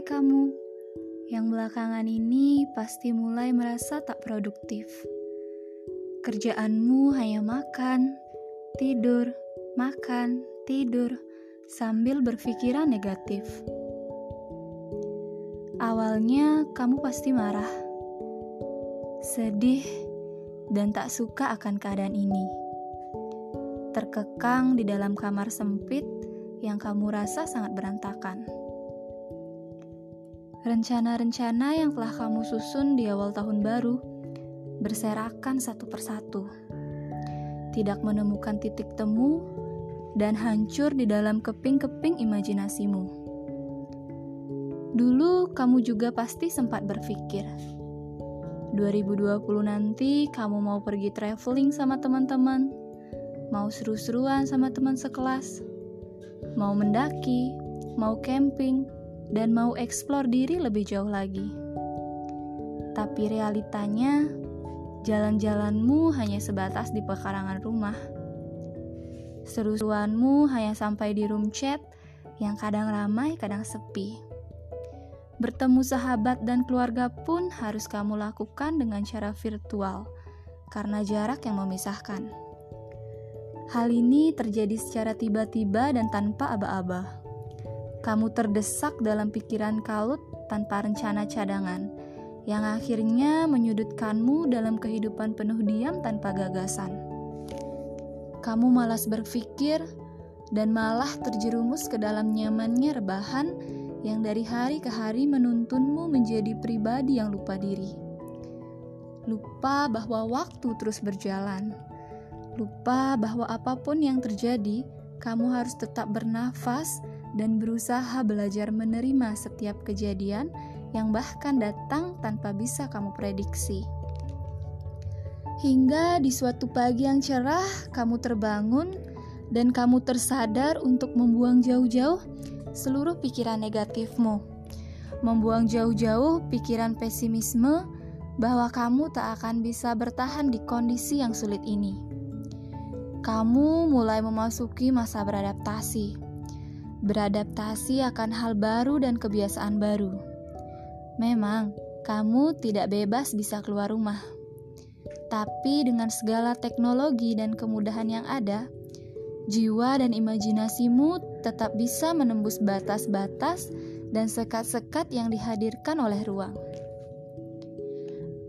Hai kamu, yang belakangan ini pasti mulai merasa tak produktif. Kerjaanmu hanya makan, tidur, makan, tidur, sambil berpikiran negatif. Awalnya kamu pasti marah, sedih, dan tak suka akan keadaan ini. Terkekang di dalam kamar sempit yang kamu rasa sangat berantakan. Rencana-rencana yang telah kamu susun di awal tahun baru berserakan satu persatu, tidak menemukan titik temu, dan hancur di dalam keping-keping imajinasimu. Dulu kamu juga pasti sempat berpikir, 2020 nanti kamu mau pergi traveling sama teman-teman, mau seru-seruan sama teman sekelas, mau mendaki, mau camping, dan mau eksplor diri lebih jauh lagi. Tapi realitanya, jalan-jalanmu hanya sebatas di pekarangan rumah. Seru-seruanmu hanya sampai di room chat yang kadang ramai, kadang sepi. Bertemu sahabat dan keluarga pun harus kamu lakukan dengan cara virtual karena jarak yang memisahkan. Hal ini terjadi secara tiba-tiba dan tanpa aba-aba. Kamu terdesak dalam pikiran kalut tanpa rencana cadangan, yang akhirnya menyudutkanmu dalam kehidupan penuh diam tanpa gagasan. Kamu malas berpikir dan malah terjerumus ke dalam nyamannya rebahan yang dari hari ke hari menuntunmu menjadi pribadi yang lupa diri. Lupa bahwa waktu terus berjalan. Lupa bahwa apa pun yang terjadi, kamu harus tetap bernafas dan berusaha belajar menerima setiap kejadian yang bahkan datang tanpa bisa kamu prediksi. Hingga di suatu pagi yang cerah, kamu terbangun dan kamu tersadar untuk membuang jauh-jauh seluruh pikiran negatifmu. Membuang jauh-jauh pikiran pesimisme bahwa kamu tak akan bisa bertahan di kondisi yang sulit ini. Kamu mulai memasuki masa beradaptasi beradaptasi akan hal baru dan kebiasaan baru. Memang, kamu tidak bebas bisa keluar rumah, tapi dengan segala teknologi dan kemudahan yang ada, jiwa dan imajinasimu tetap bisa menembus batas-batas dan sekat-sekat yang dihadirkan oleh ruang.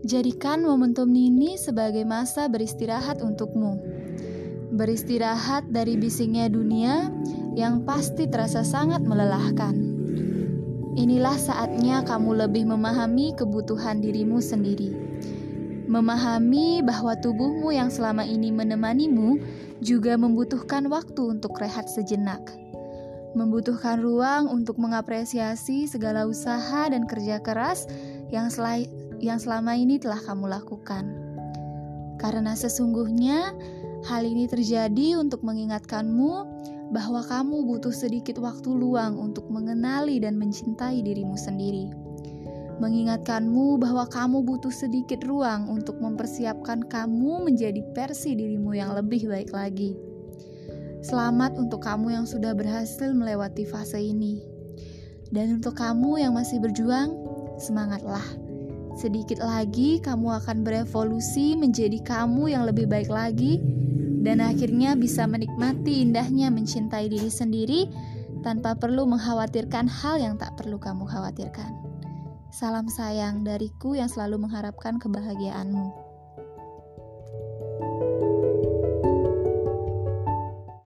Jadikan momentum ini sebagai masa beristirahat untukmu. Beristirahat dari bisingnya dunia yang pasti terasa sangat melelahkan. Inilah saatnya kamu lebih memahami kebutuhan dirimu sendiri. Memahami bahwa tubuhmu yang selama ini menemanimu juga membutuhkan waktu untuk rehat sejenak. Membutuhkan ruang untuk mengapresiasi segala usaha dan kerja keras yang, sel yang selama ini telah kamu lakukan. Karena sesungguhnya hal ini terjadi untuk mengingatkanmu bahwa kamu butuh sedikit waktu luang untuk mengenali dan mencintai dirimu sendiri. Mengingatkanmu bahwa kamu butuh sedikit ruang untuk mempersiapkan kamu menjadi versi dirimu yang lebih baik lagi. Selamat untuk kamu yang sudah berhasil melewati fase ini. Dan untuk kamu yang masih berjuang, semangatlah. Sedikit lagi kamu akan berevolusi menjadi kamu yang lebih baik lagi dan akhirnya bisa menikmati indahnya mencintai diri sendiri tanpa perlu mengkhawatirkan hal yang tak perlu kamu khawatirkan. Salam sayang dariku yang selalu mengharapkan kebahagiaanmu.